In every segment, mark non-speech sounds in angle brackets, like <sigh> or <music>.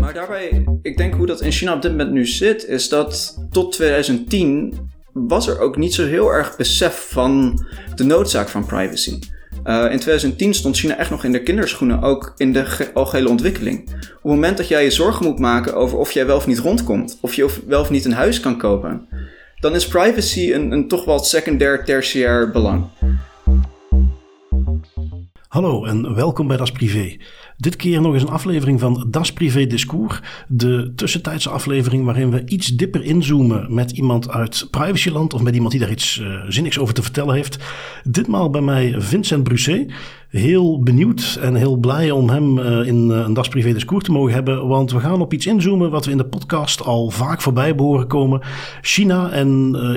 Maar daarbij, ik denk hoe dat in China op dit moment nu zit, is dat tot 2010 was er ook niet zo heel erg besef van de noodzaak van privacy. Uh, in 2010 stond China echt nog in de kinderschoenen, ook in de algehele ontwikkeling. Op het moment dat jij je zorgen moet maken over of jij wel of niet rondkomt, of je wel of niet een huis kan kopen, dan is privacy een, een toch wel secundair, tertiair belang. Hallo en welkom bij Das Privé. Dit keer nog eens een aflevering van Das Privé Discours. De tussentijdse aflevering waarin we iets dieper inzoomen met iemand uit privacyland of met iemand die daar iets uh, zinnigs over te vertellen heeft. Ditmaal bij mij Vincent Brusset. Heel benieuwd en heel blij om hem uh, in uh, een Das Privé Discours te mogen hebben. Want we gaan op iets inzoomen wat we in de podcast al vaak voorbij behoren komen. China en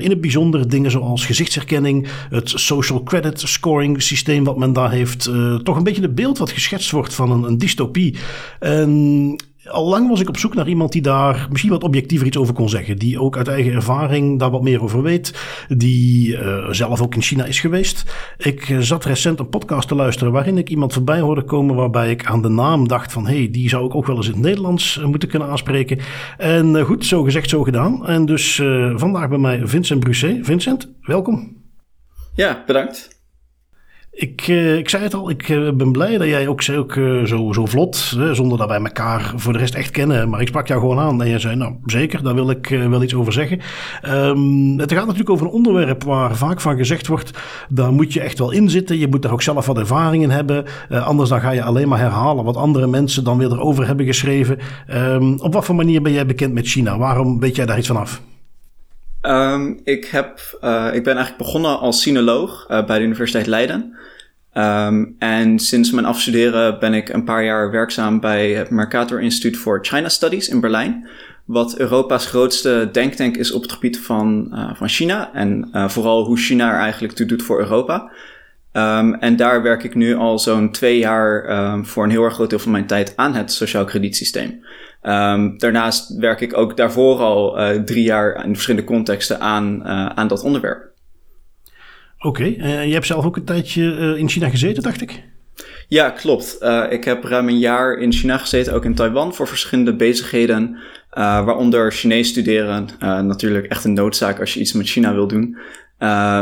in het bijzonder dingen zoals gezichtsherkenning, het social credit scoring systeem wat men daar heeft. toch een beetje het beeld wat geschetst wordt van een, een dystopie. En al lang was ik op zoek naar iemand die daar misschien wat objectiever iets over kon zeggen. Die ook uit eigen ervaring daar wat meer over weet. Die uh, zelf ook in China is geweest. Ik uh, zat recent een podcast te luisteren waarin ik iemand voorbij hoorde komen. Waarbij ik aan de naam dacht van hé, hey, die zou ik ook wel eens in het Nederlands uh, moeten kunnen aanspreken. En goed, zo gezegd, zo gedaan. En dus vandaag bij mij Vincent Brusset. Vincent, welkom. Ja, bedankt. Ik, uh, ik zei het al, ik uh, ben blij dat jij ook, uh, zo, zo vlot, zonder dat wij elkaar voor de rest echt kennen. Maar ik sprak jou gewoon aan en je zei, nou zeker, daar wil ik wel iets over zeggen. Um, het gaat natuurlijk over een onderwerp waar vaak van gezegd wordt, daar moet je echt wel in zitten. Je moet daar ook zelf wat ervaring in hebben. anders dan ga je alleen maar herhalen wat andere mensen dan weer erover hebben geschreven. Um, op wat voor manier ben jij bekend met China? Waarom weet jij daar iets van af? Um, ik, heb, uh, ik ben eigenlijk begonnen als sinoloog uh, bij de Universiteit Leiden. Um, en sinds mijn afstuderen ben ik een paar jaar werkzaam bij het Mercator Instituut for China Studies in Berlijn. Wat Europa's grootste denktank is op het gebied van, uh, van China. En vooral hoe China er eigenlijk toe doet voor Europa. Um, en daar werk ik nu al zo'n twee jaar um, voor een heel erg groot deel van mijn tijd aan het sociaal kredietsysteem. Um, daarnaast werk ik ook daarvoor al uh, drie jaar in verschillende contexten aan, uh, aan dat onderwerp. Oké, okay. uh, je hebt zelf ook een tijdje in China gezeten, dacht ik? Ja, klopt. ik heb ruim een jaar in China gezeten, ook in Taiwan, voor verschillende bezigheden. waaronder Chinees studeren, natuurlijk echt een noodzaak als je iets met China wil doen.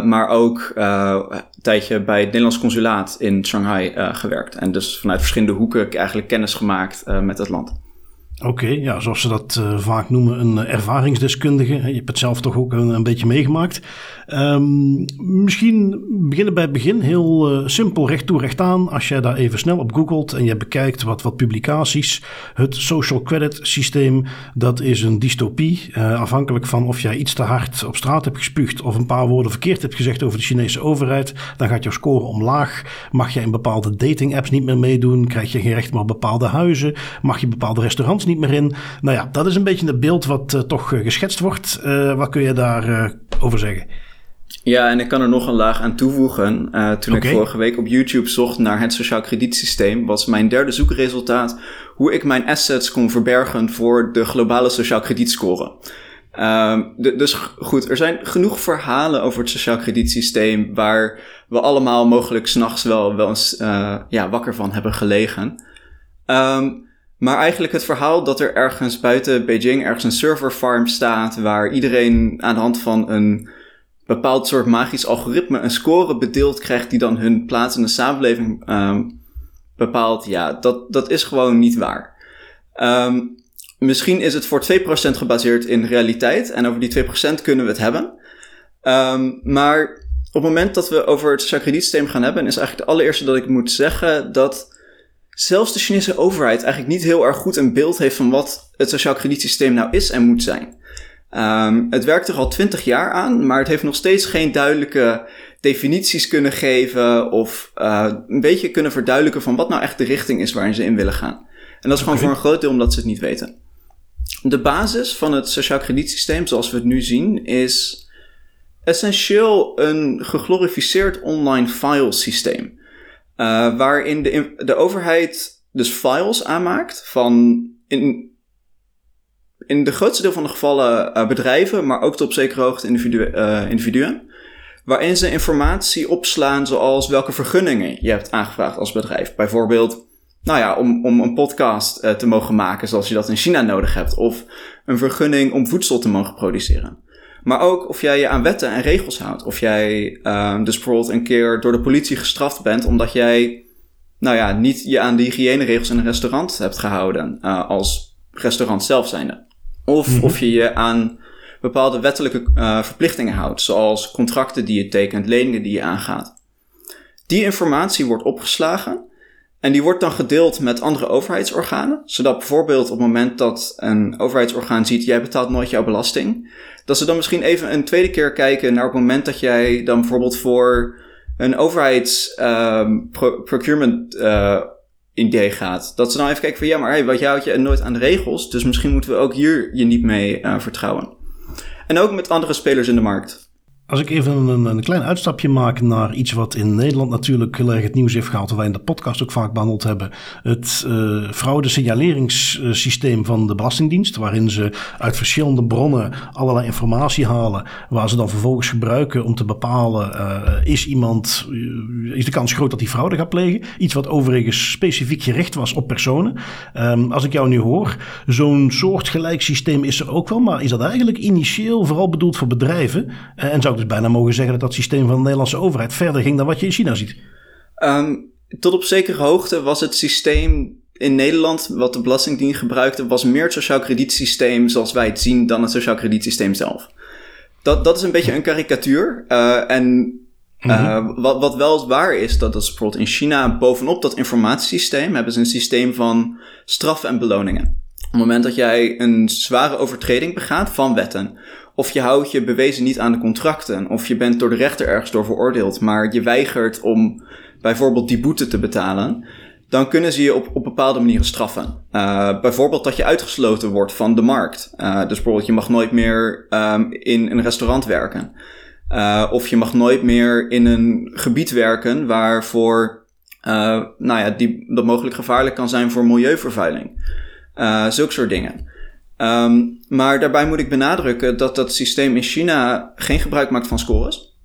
Maar ook een tijdje bij het Nederlands consulaat in Shanghai gewerkt. En dus vanuit verschillende hoeken eigenlijk kennis gemaakt met het land. Oké, ja, zoals ze dat uh, vaak noemen, een ervaringsdeskundige. Je hebt het zelf toch ook een, beetje meegemaakt. Um, misschien beginnen bij het begin, heel uh, simpel, recht toe, recht aan. Als jij daar even snel op googelt en je bekijkt wat, wat publicaties. Het social credit systeem, dat is een dystopie. Uh, afhankelijk van of jij iets te hard op straat hebt gespuugd of een paar woorden verkeerd hebt gezegd over de Chinese overheid. Dan gaat jouw score omlaag. Mag je in bepaalde dating apps niet meer meedoen? Krijg je geen recht op bepaalde huizen? Mag je bepaalde restaurants niet meer in? Nou ja, dat is een beetje het beeld wat uh, toch geschetst wordt. wat kun je daarover over zeggen? Ja, en ik kan er nog een laag aan toevoegen. Uh, toen okay. ik vorige week op YouTube zocht naar het sociaal kredietsysteem, was mijn derde zoekresultaat hoe ik mijn assets kon verbergen voor de globale sociaal kredietscore. Uh, dus goed, er zijn genoeg verhalen over het sociaal kredietsysteem waar we allemaal mogelijk s'nachts wel, wel eens uh, ja, wakker van hebben gelegen. Um, maar eigenlijk het verhaal dat er ergens buiten Beijing ergens een serverfarm staat waar iedereen aan de hand van een bepaald soort magisch algoritme een score bedeeld krijgt die dan hun plaats in de samenleving um, bepaalt, ja, dat, dat is gewoon niet waar. Um, misschien is het voor 2% gebaseerd in realiteit en over die 2% kunnen we het hebben. Um, maar op het moment dat we over het sociaal kredietsysteem gaan hebben, is eigenlijk het allereerste dat ik moet zeggen dat zelfs de Chinese overheid eigenlijk niet heel erg goed een beeld heeft van wat het sociaal kredietsysteem nou is en moet zijn. Um, het werkt er al twintig jaar aan, maar het heeft nog steeds geen duidelijke definities kunnen geven of uh, een beetje kunnen verduidelijken van wat nou echt de richting is waarin ze in willen gaan. En dat is gewoon voor een groot deel omdat ze het niet weten. De basis van het sociaal kredietsysteem zoals we het nu zien is essentieel een geglorificeerd online filesysteem. Uh, waarin de, de overheid dus files aanmaakt van in, in de grootste deel van de gevallen uh, bedrijven, maar ook tot op zekere hoogte uh, individuen. Waarin ze informatie opslaan zoals welke vergunningen je hebt aangevraagd als bedrijf. Bijvoorbeeld nou ja, om, om een podcast te mogen maken zoals je dat in China nodig hebt. Of een vergunning om voedsel te mogen produceren. Maar ook of jij je aan wetten en regels houdt. Of jij uh, dus bijvoorbeeld een keer door de politie gestraft bent omdat jij, nou ja, niet je aan de hygiëneregels in een restaurant hebt gehouden. Uh, als restaurant zelf zijnde. Of mm -hmm. of je je aan bepaalde wettelijke uh, verplichtingen houdt. Zoals contracten die je tekent, leningen die je aangaat. Die informatie wordt opgeslagen en die wordt dan gedeeld met andere overheidsorganen. Zodat bijvoorbeeld op het moment dat een overheidsorgaan ziet, jij betaalt nooit jouw belasting. Dat ze dan misschien even een tweede keer kijken naar het moment dat jij dan bijvoorbeeld voor een overheids pro procurement uh, idee gaat. Dat ze dan even kijken van ja, maar hey, wat houdt je nooit aan de regels. Dus misschien moeten we ook hier je niet mee uh, vertrouwen. En ook met andere spelers in de markt. Als ik even een, een, klein uitstapje maak naar iets wat in Nederland natuurlijk heel erg het nieuws heeft gehaald, wat wij in de podcast ook vaak behandeld hebben. Het uh, fraude-signaleringssysteem van de Belastingdienst, waarin ze uit verschillende bronnen allerlei informatie halen, waar ze dan vervolgens gebruiken om te bepalen, uh, is iemand, uh, is de kans groot dat hij fraude gaat plegen? Iets wat overigens specifiek gericht was op personen. Um, als ik jou nu hoor, zo'n soortgelijk systeem is er ook wel, maar is dat eigenlijk initieel vooral bedoeld voor bedrijven? en zou dus bijna mogen zeggen dat dat systeem van de Nederlandse overheid verder ging dan wat je in China ziet. Um, tot op zekere hoogte was het systeem in Nederland, wat de Belastingdienst gebruikte, was meer het sociaal kredietsysteem zoals wij het zien dan het sociaal kredietsysteem zelf. Dat, dat is een beetje een karikatuur. Uh, en uh, mm -hmm. wat, wat wel waar is, dat, dat is bijvoorbeeld in China bovenop dat informatiesysteem hebben ze een systeem van straffen en beloningen. Op het moment dat jij een zware overtreding begaat van wetten, of je houdt je bewezen niet aan de contracten. Of je bent door de rechter ergens door veroordeeld, maar je weigert om bijvoorbeeld die boete te betalen. Dan kunnen ze je op, op bepaalde manieren straffen. Uh, bijvoorbeeld dat je uitgesloten wordt van de markt. Uh, dus bijvoorbeeld je mag nooit meer um, in een restaurant werken. Uh, of je mag nooit meer in een gebied werken waarvoor, nou ja, die, dat mogelijk gevaarlijk kan zijn voor milieuvervuiling. zulke soort dingen. Um, maar daarbij moet ik benadrukken dat dat systeem in China geen gebruik maakt van scores.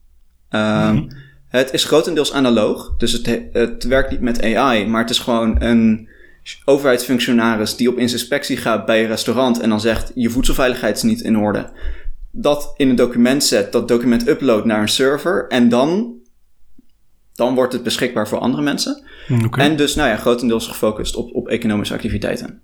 Um, mm. Het is grotendeels analoog, dus het, het werkt niet met AI, maar het is gewoon een overheidsfunctionaris die op inspectie gaat bij een restaurant en dan zegt: je voedselveiligheid is niet in orde. Dat in een document zet, dat document upload naar een server en dan, dan wordt het beschikbaar voor andere mensen. Okay. En dus, nou ja, grotendeels gefocust op, op economische activiteiten.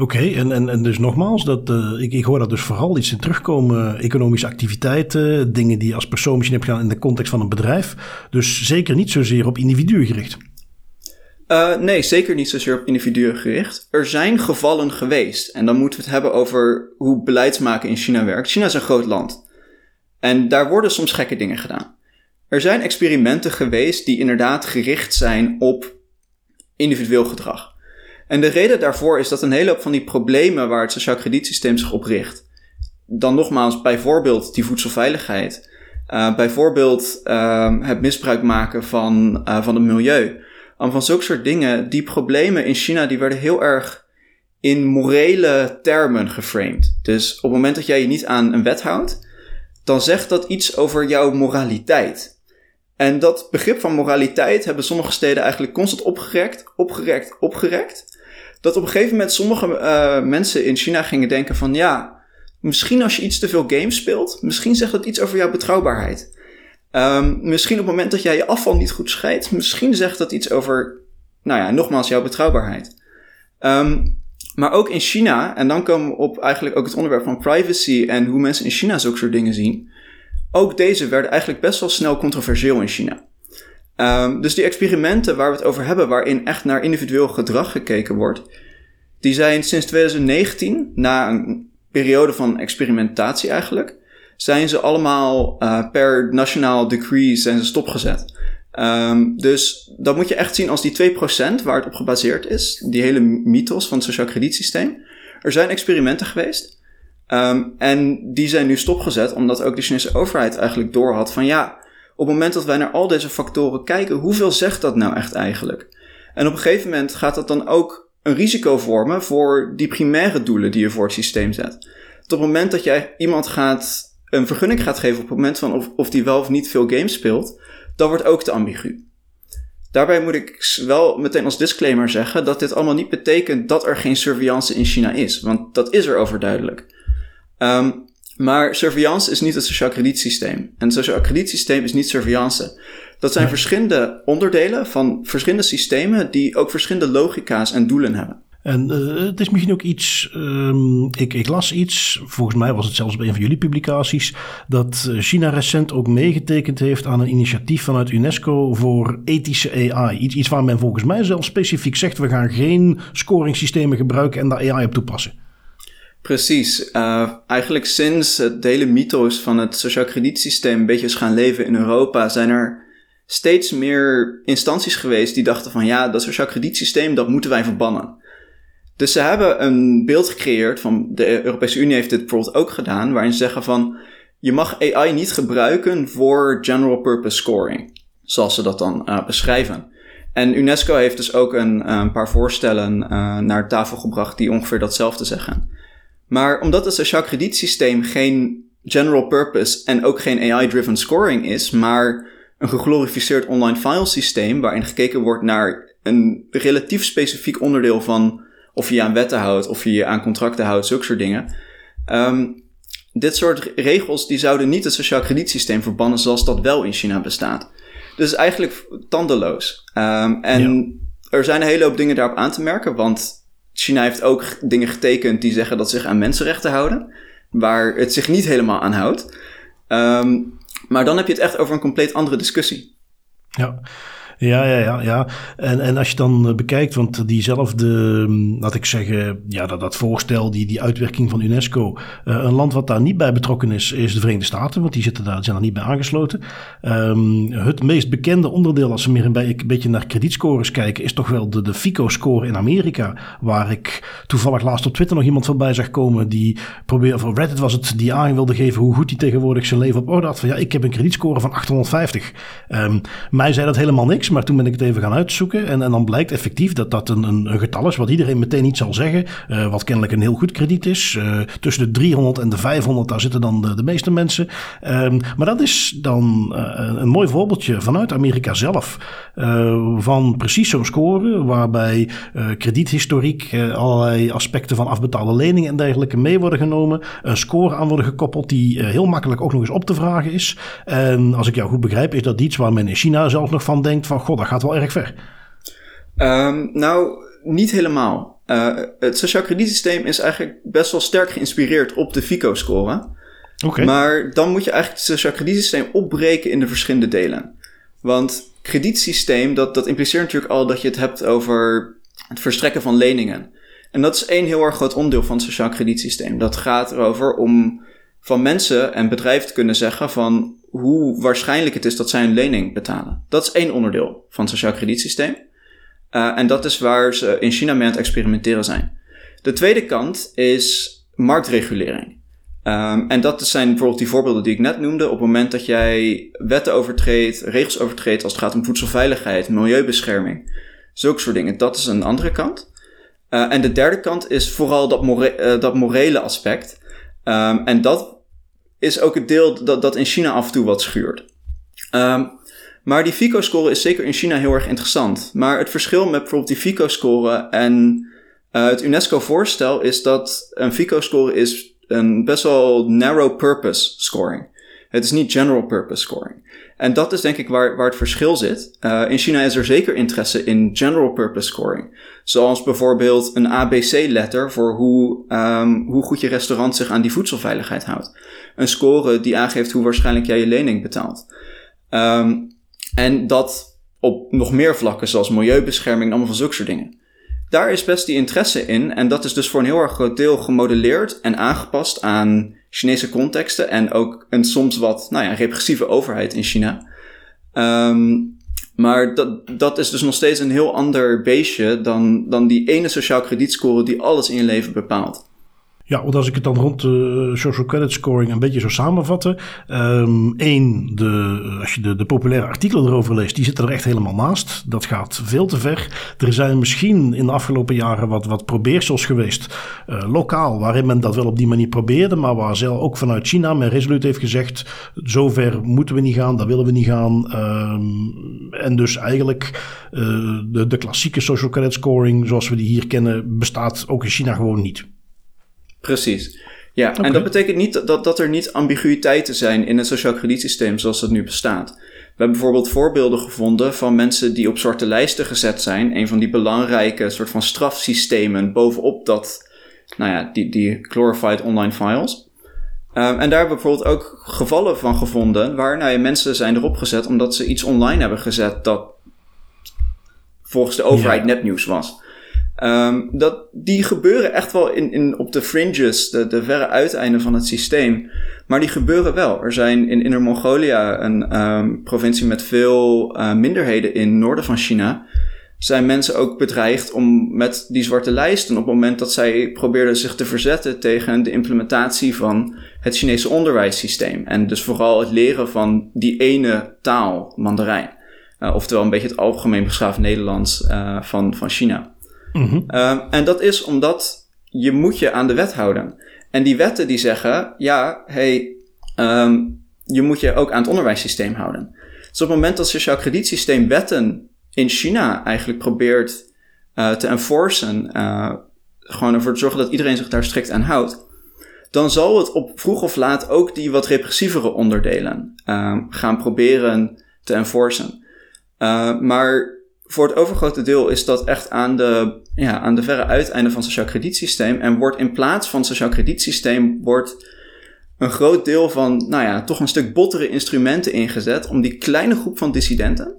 Oké, en, en, en dus nogmaals, dat, uh, ik, ik hoor dat dus vooral iets in terugkomen. Economische activiteiten, dingen die je als persoon misschien hebt gedaan in de context van een bedrijf. Dus zeker niet zozeer op individuen gericht. Uh, nee, zeker niet zozeer op individuen gericht. Er zijn gevallen geweest. En dan moeten we het hebben over hoe beleidsmaken in China werkt. China is een groot land. En daar worden soms gekke dingen gedaan. Er zijn experimenten geweest die inderdaad gericht zijn op individueel gedrag. En de reden daarvoor is dat een hele hoop van die problemen waar het sociaal kredietsysteem zich op richt, dan nogmaals bijvoorbeeld die voedselveiligheid, uh, bijvoorbeeld uh, het misbruik maken van, uh, van het milieu, um, van zulke soort dingen, die problemen in China die werden heel erg in morele termen geframed. Dus op het moment dat jij je niet aan een wet houdt, dan zegt dat iets over jouw moraliteit. En dat begrip van moraliteit hebben sommige steden eigenlijk constant opgerekt, opgerekt, opgerekt dat op een gegeven moment sommige uh, mensen in China gingen denken van ja, misschien als je iets te veel games speelt, misschien zegt dat iets over jouw betrouwbaarheid. Um, misschien op het moment dat jij je afval niet goed scheidt, misschien zegt dat iets over, nou ja, nogmaals jouw betrouwbaarheid. Um, maar ook in China, en dan komen we op eigenlijk ook het onderwerp van privacy en hoe mensen in China zulke soort dingen zien. Ook deze werden eigenlijk best wel snel controversieel in China. Um, dus die experimenten waar we het over hebben, waarin echt naar individueel gedrag gekeken wordt, die zijn sinds 2019, na een periode van experimentatie eigenlijk, zijn ze allemaal uh, per nationaal decree zijn ze stopgezet. Um, dus dat moet je echt zien als die 2% waar het op gebaseerd is, die hele mythos van het sociaal kredietsysteem. Er zijn experimenten geweest. Um, en die zijn nu stopgezet, omdat ook de Chinese overheid eigenlijk doorhad van ja, op het moment dat wij naar al deze factoren kijken, hoeveel zegt dat nou echt eigenlijk? En op een gegeven moment gaat dat dan ook een risico vormen voor die primaire doelen die je voor het systeem zet. op het moment dat jij iemand gaat, een vergunning gaat geven op het moment van of, of die wel of niet veel games speelt, dan wordt ook te ambigu. Daarbij moet ik wel meteen als disclaimer zeggen dat dit allemaal niet betekent dat er geen surveillance in China is, want dat is er overduidelijk. Um, maar surveillance is niet het sociaal kredietsysteem. En het sociaal kredietsysteem is niet surveillance. Dat zijn verschillende onderdelen van verschillende systemen die ook verschillende logica's en doelen hebben. En uh, het is misschien ook iets, um, ik, ik, las iets, volgens mij was het zelfs bij een van jullie publicaties, dat eh, China recent ook meegetekend heeft aan een initiatief vanuit UNESCO voor ethische AI. Iets, iets waar men volgens mij zelf specifiek zegt, we gaan geen scoringssystemen gebruiken en daar AI op toepassen. Precies. Uh, eigenlijk sinds het hele mythos van het sociaal kredietsysteem een beetje is gaan leven in Europa, zijn er steeds meer instanties geweest die dachten van ja, dat sociaal kredietsysteem, dat moeten wij verbannen. Dus ze hebben een beeld gecreëerd van, de Europese Unie heeft dit bijvoorbeeld ook gedaan, waarin ze zeggen van, je mag AI niet gebruiken voor general purpose scoring, zoals ze dat dan uh, beschrijven. En UNESCO heeft dus ook een, een paar voorstellen uh, naar tafel gebracht die ongeveer datzelfde zeggen. Maar omdat het sociaal kredietsysteem geen general purpose en ook geen AI-driven scoring is, maar een geglorificeerd online file systeem waarin gekeken wordt naar een relatief specifiek onderdeel van of je je aan wetten houdt, of je je aan contracten houdt, zulke soort dingen. Um, dit soort regels die zouden niet het sociaal kredietsysteem verbannen zoals dat wel in China bestaat. Dus eigenlijk tandeloos. Um, en er zijn een hele hoop dingen daarop aan te merken, want China heeft ook dingen getekend die zeggen dat ze zich aan mensenrechten houden, waar het zich niet helemaal aan houdt. Um, maar dan heb je het echt over een compleet andere discussie. Ja. Ja, ja, ja. ja. En, en als je dan eh, bekijkt, want diezelfde, mm, laat ik zeggen, ja, dat, dat voorstel, die, die uitwerking van UNESCO. Uh, een land wat daar niet bij betrokken is, is de Verenigde Staten, want die zitten daar, zijn er niet bij aangesloten. Um, het meest bekende onderdeel, als we meer een, beetje naar kredietscores kijken, is toch wel de, de FICO-score in Amerika. Waar ik toevallig laatst op Twitter nog iemand voorbij zag komen die probeerde, of Reddit was het, die aan wilde geven hoe goed hij tegenwoordig zijn leven op orde had. Van ja, ik heb een kredietscore van 850. Um, mij zei dat helemaal niks maar toen ben ik het even gaan uitzoeken. En, en dan blijkt effectief dat dat een, een, getal is wat iedereen meteen niet zal zeggen. Uh, wat kennelijk een heel goed krediet is. Uh, tussen de 300 en de 500, daar zitten dan de, de meeste mensen. Um, maar dat is dan uh, een mooi voorbeeldje vanuit Amerika zelf. van precies zo'n score, waarbij krediethistoriek, allerlei aspecten van afbetaalde leningen en dergelijke mee worden genomen. Een score aan worden gekoppeld die heel makkelijk ook nog eens op te vragen is. En als ik jou goed begrijp, is dat iets waar men in China zelf nog van denkt van god, dat gaat wel erg ver. Um, nou, niet helemaal. Uh, het sociaal kredietsysteem is eigenlijk best wel sterk geïnspireerd op de FICO-score. Okay. Maar dan moet je eigenlijk het sociaal kredietsysteem opbreken in de verschillende delen. Want kredietsysteem, dat, dat impliceert natuurlijk al dat je het hebt over het verstrekken van leningen. En dat is één heel erg groot onderdeel van het sociaal kredietsysteem. Dat gaat erover om van mensen en bedrijven te kunnen zeggen van hoe waarschijnlijk het is dat zij een lening betalen. Dat is één onderdeel van het sociaal kredietsysteem. Uh, en dat is waar ze in China mee aan het experimenteren zijn. De tweede kant is marktregulering. Um, en dat zijn bijvoorbeeld die voorbeelden die ik net noemde. Op het moment dat jij wetten overtreedt, regels overtreedt als het gaat om voedselveiligheid, milieubescherming, zulke soort dingen. Dat is een andere kant. Uh, en de derde kant is vooral dat, uh, dat morele aspect. Um, en dat is ook het deel dat, dat in China af en toe wat schuurt. Um, maar die FICO-score is zeker in China heel erg interessant. Maar het verschil met bijvoorbeeld die FICO-score en uh, het UNESCO-voorstel is dat een FICO-score is een best wel narrow purpose scoring. Het is niet general purpose scoring. En dat is denk ik waar, waar het verschil zit. Uh, in China is er zeker interesse in general purpose scoring. Zoals bijvoorbeeld een ABC-letter voor hoe, um, hoe goed je restaurant zich aan die voedselveiligheid houdt. Een score die aangeeft hoe waarschijnlijk jij je lening betaalt. Um, en dat op nog meer vlakken, zoals milieubescherming en allemaal van zulke soort dingen. Daar is best die interesse in. En dat is dus voor een heel erg groot deel gemodelleerd en aangepast aan Chinese contexten. En ook een soms wat, nou ja, repressieve overheid in China. Um, maar dat, dat is dus nog steeds een heel ander beestje dan, dan die ene sociaal kredietscore die alles in je leven bepaalt. Ja, want als ik het dan rond de social credit scoring een beetje zou samenvatten. Eén, ehm, de, als je de, de populaire artikelen erover leest, die zitten er echt helemaal naast. Dat gaat veel te ver. Er zijn misschien in de afgelopen jaren wat, wat probeersels geweest, uh, lokaal, waarin men dat wel op die manier probeerde, maar waar zelf ook vanuit China men resoluut heeft gezegd, zover moeten we niet gaan, daar willen we niet gaan. Um, en dus eigenlijk uh, de, de klassieke social credit scoring, zoals we die hier kennen, bestaat ook in China gewoon niet. Precies. Ja, en dat betekent niet dat, dat er niet ambiguïteiten zijn in het sociaal kredietsysteem zoals het nu bestaat. We hebben bijvoorbeeld voorbeelden gevonden van mensen die op zwarte lijsten gezet zijn. Een van die belangrijke soort van strafsystemen bovenop dat, nou ja, die, die glorified online files. Um, en daar hebben we bijvoorbeeld ook gevallen van gevonden waar nou ja, mensen zijn erop gezet omdat ze iets online hebben gezet dat volgens de overheid ja. nepnieuws was. Um, dat, die gebeuren echt wel in, in, op de fringes, de, de verre uiteinden van het systeem. Maar die gebeuren wel. Er zijn in Inner Mongolia, een um, provincie met veel uh, minderheden in het noorden van China, zijn mensen ook bedreigd om met die zwarte lijsten op het moment dat zij probeerden zich te verzetten tegen de implementatie van het Chinese onderwijssysteem. En dus vooral het leren van die ene taal, Mandarijn. Uh, oftewel een beetje het algemeen beschaafd Nederlands uh, van, van China. Mm en dat is omdat je moet je aan de wet houden. En die wetten die zeggen, ja, hey, um, je moet je ook aan het onderwijssysteem houden. Dus op het moment dat het sociaal kredietsysteem wetten in China eigenlijk probeert uh, te enforcen, uh, gewoon ervoor te zorgen dat iedereen zich daar strikt aan houdt, dan zal het op vroeg of laat ook die wat repressievere onderdelen uh, gaan proberen te enforcen. Uh, maar voor het overgrote deel is dat echt aan de, ja, aan de verre uiteinden van het sociaal kredietsysteem. En wordt in plaats van het sociaal kredietsysteem wordt een groot deel van, nou ja, toch een stuk bottere instrumenten ingezet om die kleine groep van dissidenten,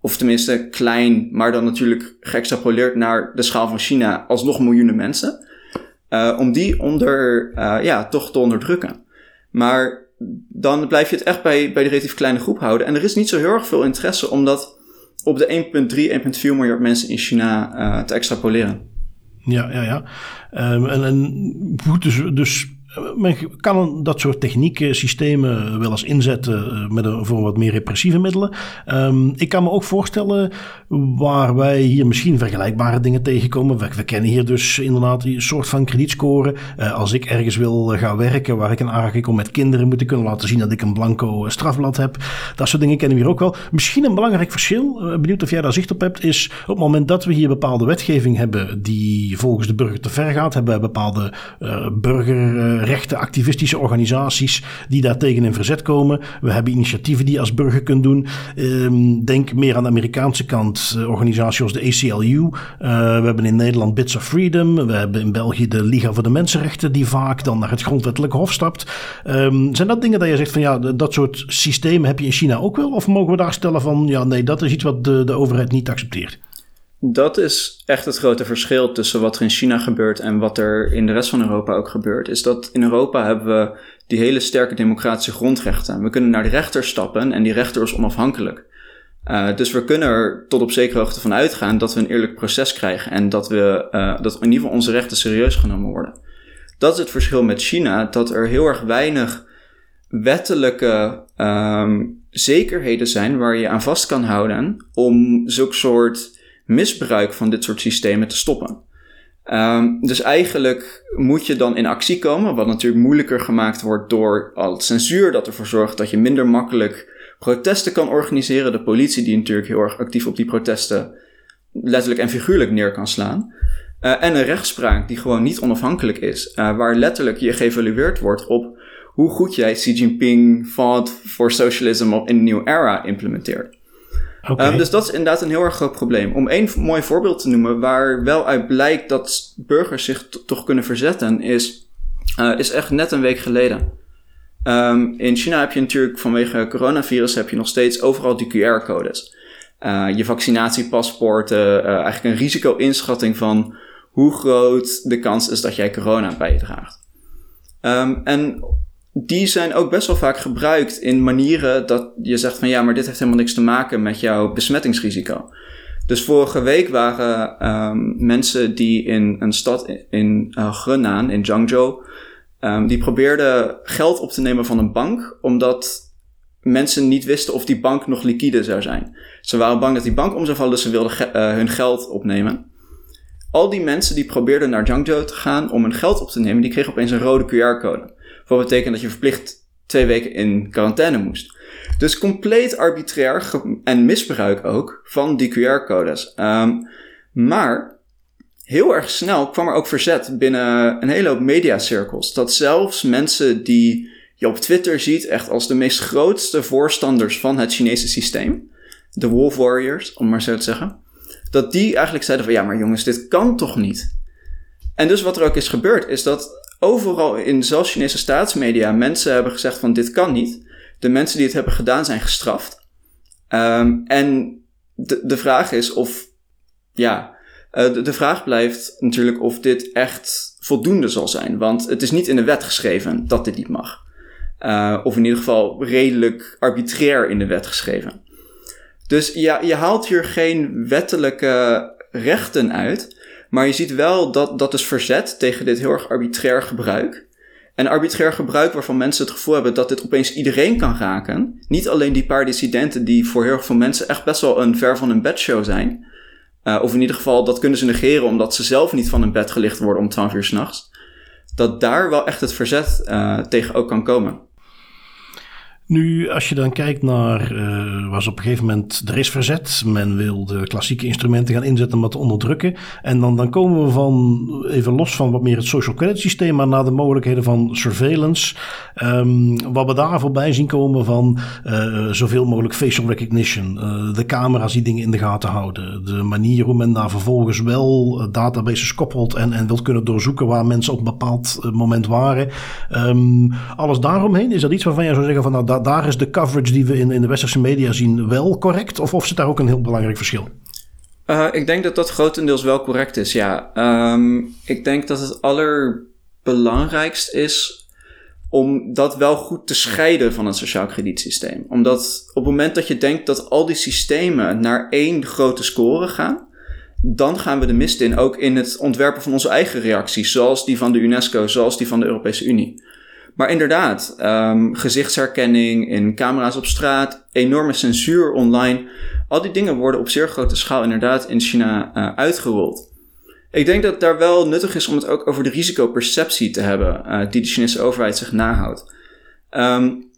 of tenminste klein, maar dan natuurlijk geëxtrapoleerd naar de schaal van China, alsnog miljoenen mensen, uh, om die onder, uh, ja, toch te onderdrukken. Maar dan blijf je het echt bij, bij de relatief kleine groep houden. En er is niet zo heel erg veel interesse, omdat op de 1,3, 1,4 miljard mensen in China uh, te extrapoleren. Ja, ja, ja. Um, en, goed, dus, dus men kan dat soort technieken, systemen wel eens inzetten eh, met een, voor wat meer repressieve middelen. Um, ik kan me ook voorstellen waar wij hier misschien vergelijkbare dingen tegenkomen. We, we kennen hier dus inderdaad een soort van kredietscore. Uh, als ik ergens wil gaan werken waar ik een aanraking kom met kinderen, moet ik kunnen laten zien dat ik een blanco strafblad heb. Dat soort dingen kennen we hier ook wel. Misschien een belangrijk verschil, uh, benieuwd of jij daar zicht op hebt, is op het moment dat we hier bepaalde wetgeving hebben die volgens de burger te ver gaat, hebben we bepaalde uh, burger rechten, activistische organisaties die daar tegen in verzet komen. We hebben initiatieven die je als burger kunt doen. Um, denk meer aan de Amerikaanse kant, organisaties als de ACLU. Uh, we hebben in Nederland Bits of Freedom. We hebben in België de Liga voor de Mensenrechten, die vaak dan naar het grondwettelijk hof stapt. Um, zijn dat dingen dat je zegt van ja, dat soort systemen heb je in China ook wel? Of mogen we daar stellen van ja, nee, dat is iets wat de, de overheid niet accepteert? Dat is echt het grote verschil tussen wat er in China gebeurt en wat er in de rest van Europa ook gebeurt. Is dat in Europa hebben we die hele sterke democratische grondrechten. We kunnen naar de rechter stappen en die rechter is onafhankelijk. Uh, dus we kunnen er tot op zekere hoogte van uitgaan dat we een eerlijk proces krijgen en dat, we, uh, dat in ieder geval onze rechten serieus genomen worden. Dat is het verschil met China, dat er heel erg weinig wettelijke um, zekerheden zijn waar je aan vast kan houden om zulke soort misbruik van dit soort systemen te stoppen. Um, dus eigenlijk moet je dan in actie komen, wat natuurlijk moeilijker gemaakt wordt door al het censuur dat ervoor zorgt dat je minder makkelijk protesten kan organiseren. De politie die natuurlijk heel erg actief op die protesten letterlijk en figuurlijk neer kan slaan. Uh, en een rechtspraak die gewoon niet onafhankelijk is, uh, waar letterlijk je geëvalueerd wordt op hoe goed jij Xi Jinping fought for socialism in een nieuwe era implementeert. Okay. Um, dus dat is inderdaad een heel erg groot probleem. Om één mooi voorbeeld te noemen, waar wel uit blijkt dat burgers zich toch kunnen verzetten, is, uh, is echt net een week geleden. Um, in China heb je natuurlijk vanwege coronavirus heb je nog steeds overal die QR-codes. Uh, je vaccinatiepaspoorten, uh, eigenlijk een risico-inschatting van hoe groot de kans is dat jij corona bij je draagt. Um, en die zijn ook best wel vaak gebruikt in manieren dat je zegt van ja, maar dit heeft helemaal niks te maken met jouw besmettingsrisico. Dus vorige week waren um, mensen die in een stad in uh, Henan, in Zhangzhou, um, die probeerden geld op te nemen van een bank, omdat mensen niet wisten of die bank nog liquide zou zijn. Ze waren bang dat die bank om zou vallen, dus ze wilden ge uh, hun geld opnemen. Al die mensen die probeerden naar Zhangzhou te gaan om hun geld op te nemen, die kregen opeens een rode QR-code. Wat betekent dat je verplicht twee weken in quarantaine moest. Dus compleet arbitrair en misbruik ook van die QR-codes. Um, maar heel erg snel kwam er ook verzet binnen een hele hoop mediacirkels. Dat zelfs mensen die je op Twitter ziet echt als de meest grootste voorstanders van het Chinese systeem, de Wolf Warriors, om maar zo te zeggen, dat die eigenlijk zeiden van ja, maar jongens, dit kan toch niet? En dus wat er ook is gebeurd, is dat overal in zelfs Chinese staatsmedia mensen hebben gezegd van dit kan niet. De mensen die het hebben gedaan zijn gestraft. Um, en de, de vraag is of, ja, de, de, vraag blijft natuurlijk of dit echt voldoende zal zijn. Want het is niet in de wet geschreven dat dit niet mag. Uh, of in ieder geval redelijk arbitrair in de wet geschreven. Dus ja, je haalt hier geen wettelijke rechten uit. Maar je ziet wel dat dat is verzet tegen dit heel erg arbitrair gebruik. En arbitrair gebruik waarvan mensen het gevoel hebben dat dit opeens iedereen kan raken. Niet alleen die paar dissidenten die voor heel veel mensen echt best wel een ver van hun bedshow zijn. Uh, of in ieder geval, dat kunnen ze negeren omdat ze zelf niet van hun bed gelicht worden om 12 uur s'nachts. Dat daar wel echt het verzet uh, tegen ook kan komen. Nu, als je dan kijkt naar, uh, was op een gegeven moment, er is verzet. Men wil de klassieke instrumenten gaan inzetten om dat te onderdrukken. En dan, dan komen we van, even los van wat meer het social credit systeem, maar naar de mogelijkheden van surveillance. Um, wat we daar voorbij zien komen van uh, zoveel mogelijk facial recognition. Uh, de camera's die dingen in de gaten houden. De manier hoe men daar vervolgens wel databases koppelt en, en wilt kunnen doorzoeken waar mensen op een bepaald moment waren. Um, alles daaromheen, is dat iets waarvan je zou zeggen van nou, daar is de coverage die we in, de westerse media zien wel correct? Of, of zit daar ook een heel belangrijk verschil? Uh, ik denk dat dat grotendeels wel correct is, ja. Um, ik denk dat het allerbelangrijkst is om dat wel goed te scheiden van het sociaal kredietsysteem. Omdat op het moment dat je denkt dat al die systemen naar één grote score gaan, dan gaan we de mist in, ook in het ontwerpen van onze eigen reacties, zoals die van de UNESCO, zoals die van de Europese Unie. Maar inderdaad, um, gezichtsherkenning in camera's op straat, enorme censuur online. Al die dingen worden op zeer grote schaal inderdaad in China uh, uitgerold. Ik denk dat het daar wel nuttig is om het ook over de risicoperceptie te hebben uh, die de Chinese overheid zich nahoudt. Um,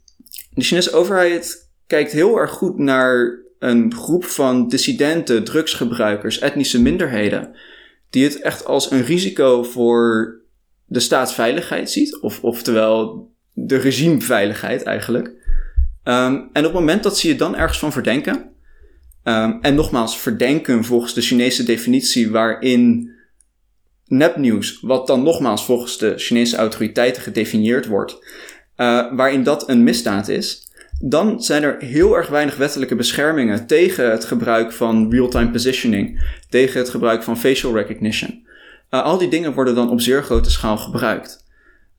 de Chinese overheid kijkt heel erg goed naar een groep van dissidenten, drugsgebruikers, etnische minderheden, die het echt als een risico voor de staatsveiligheid ziet, of, oftewel de regimeveiligheid eigenlijk. Um, en op het moment dat ze je dan ergens van verdenken, um, en nogmaals, verdenken volgens de Chinese definitie waarin nepnieuws, wat dan nogmaals volgens de Chinese autoriteiten gedefinieerd wordt, uh, waarin dat een misdaad is, dan zijn er heel erg weinig wettelijke beschermingen tegen het gebruik van real-time positioning, tegen het gebruik van facial recognition. Uh, al die dingen worden dan op zeer grote schaal gebruikt.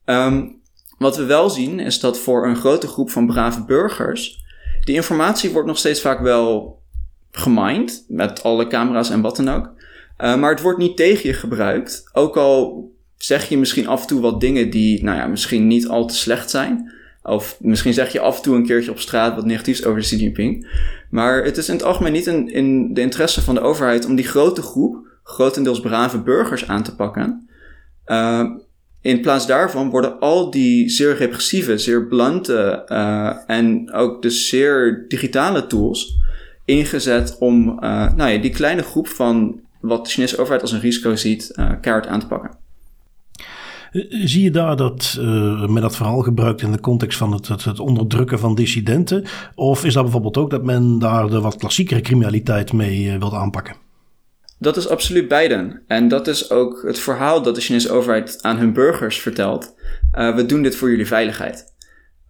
Um, wat we wel zien is dat voor een grote groep van brave burgers die informatie wordt nog steeds vaak wel gemined met alle camera's en wat dan ook. Uh, maar het wordt niet tegen je gebruikt. Ook al zeg je misschien af en toe wat dingen die, nou ja, misschien niet al te slecht zijn. Of misschien zeg je af en toe een keertje op straat wat negatiefs over Xi Jinping. Maar het is in het algemeen niet in de interesse van de overheid om die grote groep grotendeels brave burgers aan te pakken. Uh, in plaats daarvan worden al die zeer repressieve, zeer blante uh, en ook de zeer digitale tools ingezet om uh, nou ja, die kleine groep van wat de Chinese overheid als een risico ziet, uh, kaart aan te pakken. Zie je daar dat men dat verhaal gebruikt in de context van het, het, het, onderdrukken van dissidenten? Of is dat bijvoorbeeld ook dat men daar de wat klassiekere criminaliteit mee uh, aanpakken? Dat is absoluut beiden. En dat is ook het verhaal dat de Chinese overheid aan hun burgers vertelt. Uh, we doen dit voor jullie veiligheid.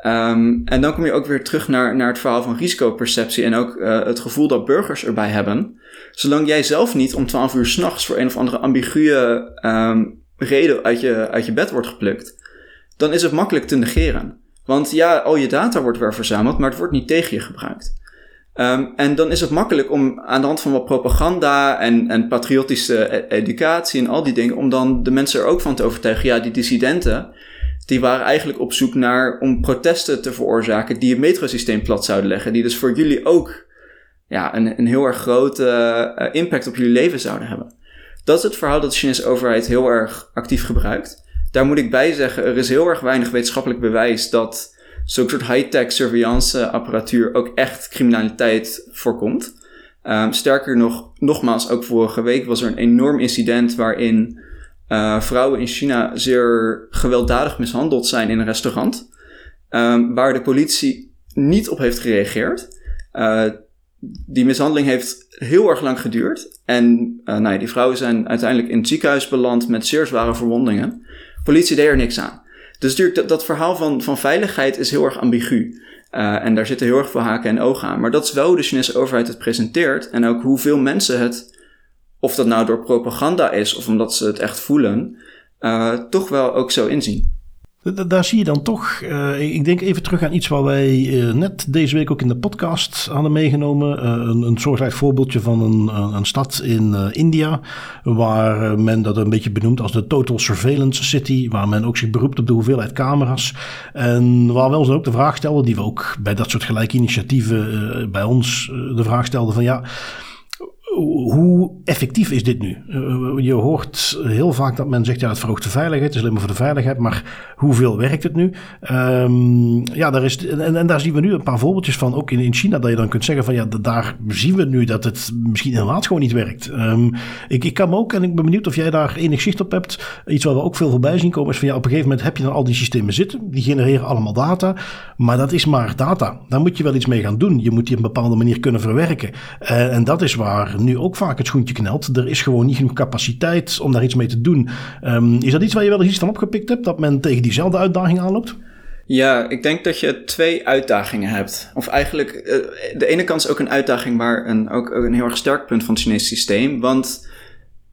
Um, en dan kom je ook weer terug naar, naar het verhaal van risicoperceptie en ook uh, het gevoel dat burgers erbij hebben. Zolang jij zelf niet om 12 uur s'nachts voor een of andere ambiguë um, reden uit je, uit je bed wordt geplukt, dan is het makkelijk te negeren. Want ja, al je data wordt weer verzameld, maar het wordt niet tegen je gebruikt. Ehm, en dan is het makkelijk om aan de hand van wat propaganda en, en patriotische e-, educatie en al die dingen, om dan de mensen er ook van te overtuigen. Ja, die dissidenten, die waren eigenlijk op zoek naar om protesten te veroorzaken die het metrosysteem plat zouden leggen. Die dus voor jullie ook ja, een, een heel erg grote eh, impact op jullie leven zouden hebben. Dat is het verhaal dat de Chinese overheid heel erg actief gebruikt. Daar moet ik bij zeggen, er is heel erg weinig wetenschappelijk bewijs dat zo'n soort high-tech surveillance apparatuur ook echt criminaliteit voorkomt. Um, sterker nog, nogmaals, ook vorige week was er een enorm incident waarin uh, vrouwen in China zeer gewelddadig mishandeld zijn in een restaurant. Um, waar de politie niet op heeft gereageerd. Uh, die mishandeling heeft heel erg lang geduurd. En uh, nou ja, die vrouwen zijn uiteindelijk in het ziekenhuis beland met zeer zware verwondingen. Politie deed er niks aan. Dus dat, dat verhaal van, van veiligheid is heel erg ambigu. Uh, en daar zitten heel erg veel haken en ogen aan. Maar dat is wel hoe de Chinese overheid het presenteert. En ook hoeveel mensen het, of dat nou door propaganda is of omdat ze het echt voelen, uh, toch wel ook zo inzien. Daar zie je dan toch, uh, ik denk even terug aan iets wat wij uh, net deze week ook in de podcast hadden meegenomen. Uh, een, een soortgelijk voorbeeldje van een, een stad in India, waar men dat een beetje benoemt als de Total Surveillance City, waar men ook zich beroept op de hoeveelheid camera's. En waar we ons ook de vraag stelden, die we ook bij dat soort gelijke initiatieven bij ons de vraag stelden van ja hoe effectief is dit nu? Eh, je hoort heel vaak dat men zegt, ja, het verhoogt de veiligheid, het is alleen maar voor de veiligheid, maar hoeveel werkt het nu? Um, ja, daar is, en, daar zien we nu een paar voorbeeldjes van, ook in, in China, dat je dan kunt zeggen van, ja, daar zien we nu dat het misschien inderdaad gewoon niet werkt. Um, ik, ik kan me ook, en ik ben benieuwd of jij daar enig zicht op hebt, iets waar we ook veel voorbij zien komen, is van, ja, op een gegeven moment heb je dan al die systemen zitten, die genereren allemaal data, maar dat is maar data. Daar moet je wel iets mee gaan doen. Je moet die op een bepaalde manier kunnen verwerken. Uh, en dat is waar nu ook vaak het schoentje knelt. Er is gewoon niet genoeg capaciteit om daar iets mee te doen. Um, is dat iets waar je wel eens iets van opgepikt hebt? Dat men tegen diezelfde uitdaging aanloopt? Ja, ik denk dat je twee uitdagingen hebt. Of eigenlijk, uh, de ene kant is ook een uitdaging, maar een, ook een heel erg sterk punt van het Chinese systeem. Want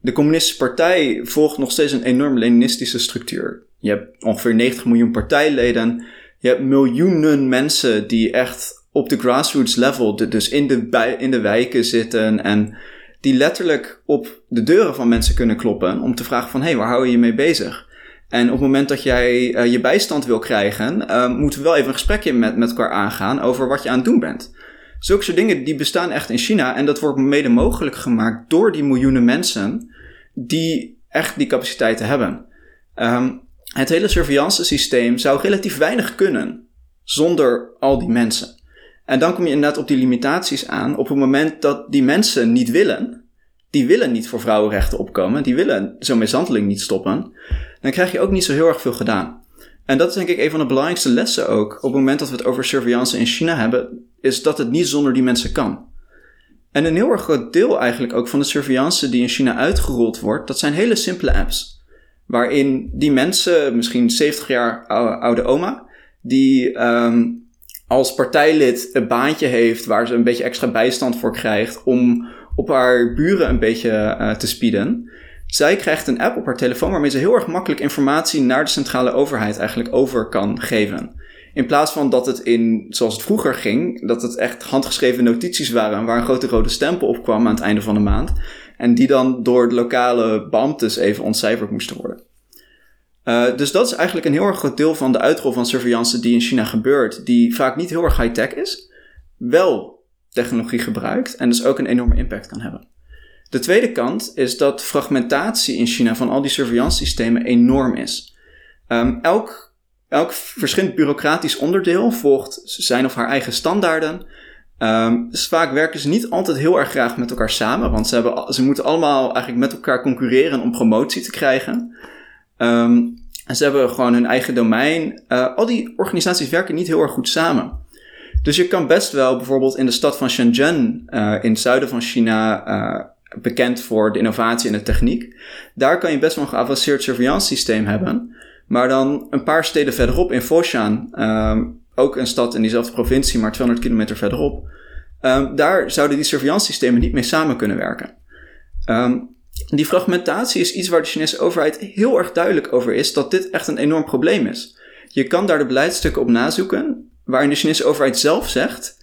de Communistische Partij volgt nog steeds een enorm Leninistische structuur. Je hebt ongeveer 90 miljoen partijleden. Je hebt miljoenen mensen die echt op de grassroots level, dus in de, in de wijken zitten en die letterlijk op de deuren van mensen kunnen kloppen om te vragen van hé, hey, waar hou je je mee bezig? En op het moment dat jij uh, je bijstand wil krijgen, uh, moeten we wel even een gesprekje met, met elkaar aangaan over wat je aan het doen bent. Zulke soort dingen die bestaan echt in China en dat wordt mede mogelijk gemaakt door die miljoenen mensen die echt die capaciteiten hebben. Um, het hele surveillance systeem zou relatief weinig kunnen zonder al die mensen. En dan kom je inderdaad op die limitaties aan op het moment dat die mensen niet willen. Die willen niet voor vrouwenrechten opkomen. Die willen zo'n mishandeling niet stoppen. Dan krijg je ook niet zo heel erg veel gedaan. En dat is denk ik een van de belangrijkste lessen ook. Op het moment dat we het over surveillance in China hebben. Is dat het niet zonder die mensen kan. En een heel erg groot deel eigenlijk ook van de surveillance die in China uitgerold wordt. Dat zijn hele simpele apps. Waarin die mensen, misschien 70 jaar oude oma. Die um, als partijlid een baantje heeft waar ze een beetje extra bijstand voor krijgt om op haar buren een beetje uh, te spieden. Zij krijgt een app op haar telefoon waarmee ze heel erg makkelijk informatie naar de centrale overheid eigenlijk over kan geven. In plaats van dat het in, zoals het vroeger ging, dat het echt handgeschreven notities waren waar een grote rode stempel op kwam aan het einde van de maand. En die dan door de lokale beambtes even ontcijferd moesten worden. Uh, dus dat is eigenlijk een heel erg groot deel van de uitrol van surveillance die in China gebeurt, die vaak niet heel erg high-tech is, wel technologie gebruikt en dus ook een enorme impact kan hebben. De tweede kant is dat fragmentatie in China van al die surveillance systemen enorm is. Um, elk, elk verschillend bureaucratisch onderdeel volgt zijn of haar eigen standaarden. Um, vaak werken ze niet altijd heel erg graag met elkaar samen, want ze, hebben, ze moeten allemaal eigenlijk met elkaar concurreren om promotie te krijgen. Um, en ze hebben gewoon hun eigen domein. Uh, al die organisaties werken niet heel erg goed samen. Dus je kan best wel bijvoorbeeld in de stad van Shenzhen, uh, in het zuiden van China, uh, bekend voor de innovatie en de techniek. Daar kan je best wel een geavanceerd surveillance systeem hebben. Maar dan een paar steden verderop in Foshan, um, ook een stad in diezelfde provincie, maar 200 kilometer verderop. Um, daar zouden die surveillance systemen niet mee samen kunnen werken. Um, die fragmentatie is iets waar de Chinese overheid heel erg duidelijk over is dat dit echt een enorm probleem is. Je kan daar de beleidstukken op nazoeken, waarin de Chinese overheid zelf zegt: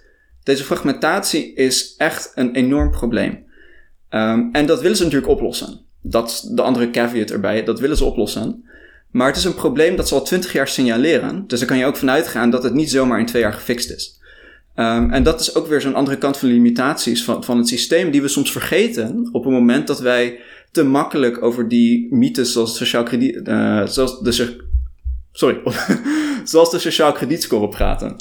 Deze fragmentatie is echt een enorm probleem. Um, en dat willen ze natuurlijk oplossen. Dat is de andere caveat erbij, dat willen ze oplossen. Maar het is een probleem dat ze al twintig jaar signaleren. Dus daar kan je ook vanuit gaan dat het niet zomaar in twee jaar gefixt is. Um, en dat is ook weer zo'n andere kant van de limitaties van, van het systeem die we soms vergeten op het moment dat wij te makkelijk over die mythes zoals sociaal krediet, uh, zoals de, sorry, <laughs> zoals de sociaal kredietscore praten.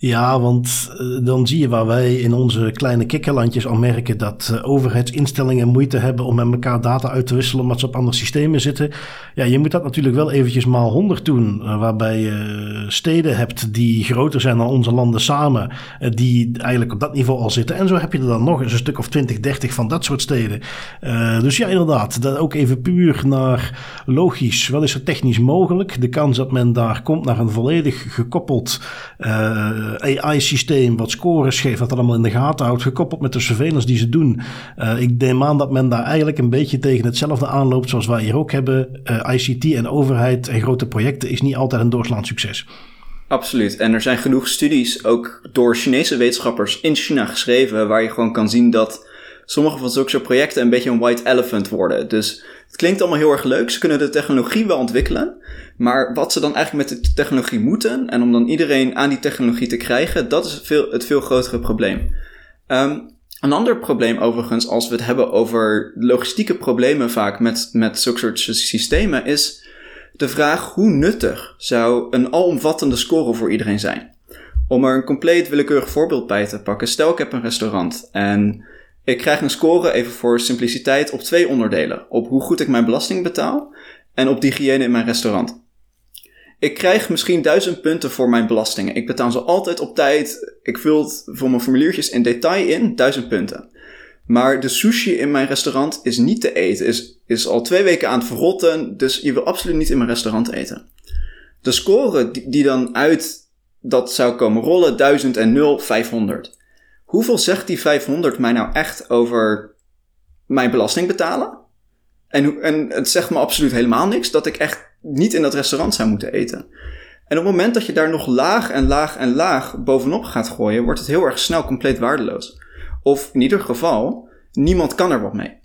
Ja, want uh, dan zie je waar wij in onze kleine kikkerlandjes al merken dat uh, overheidsinstellingen moeite hebben om met elkaar data uit te wisselen omdat ze op andere systemen zitten. Ja, je moet dat natuurlijk wel eventjes maal 100 doen, uh, waarbij je steden hebt die groter zijn dan onze landen samen, die eigenlijk op dat niveau al zitten. En zo heb je er dan nog eens een stuk of 20, 30 van dat soort steden. dus ja, inderdaad, dat ook even puur naar logisch, wel is er technisch mogelijk. De kans dat men daar komt naar een volledig gekoppeld eh, AI-systeem wat scores geeft, wat dat allemaal in de gaten houdt, gekoppeld met de surveillance die ze doen. Uh, ik neem aan dat men daar eigenlijk een beetje tegen hetzelfde aanloopt zoals wij hier ook hebben. Eh, ICT en overheid en grote projecten is niet altijd een doorslaand succes. Absoluut. En er zijn genoeg studies, ook door Chinese wetenschappers in China geschreven, waar je gewoon kan zien dat sommige van zulke projecten een beetje een white elephant worden. Dus het klinkt allemaal heel erg leuk. Ze kunnen de technologie wel ontwikkelen. Maar wat ze dan eigenlijk met de technologie moeten, en om dan iedereen aan die technologie te krijgen, dat is veel, het veel grotere probleem. Um, een ander probleem overigens, als we het hebben over logistieke problemen vaak met, met zulke soort systemen, is de vraag hoe nuttig zou een alomvattende score voor iedereen zijn? Om er een compleet willekeurig voorbeeld bij te pakken. Stel ik heb een restaurant en ik krijg een score, even voor simpliciteit, op twee onderdelen. Op hoe goed ik mijn belasting betaal en op de hygiëne in mijn restaurant. Ik krijg misschien duizend punten voor mijn belastingen. Ik betaal ze altijd op tijd. Ik vul het voor mijn formuliertjes in detail in, duizend punten. Maar de sushi in mijn restaurant is niet te eten. Is, is al twee weken aan het verrotten. Dus je wil absoluut niet in mijn restaurant eten. De score die, die dan uit dat zou komen rollen, 1000 en 0, 500. Hoeveel zegt die 500 mij nou echt over mijn belasting betalen? En, en het zegt me absoluut helemaal niks dat ik echt niet in dat restaurant zou moeten eten. En op het moment dat je daar nog laag en laag en laag bovenop gaat gooien, wordt het heel erg snel compleet waardeloos. Of in ieder geval, niemand kan er wat mee.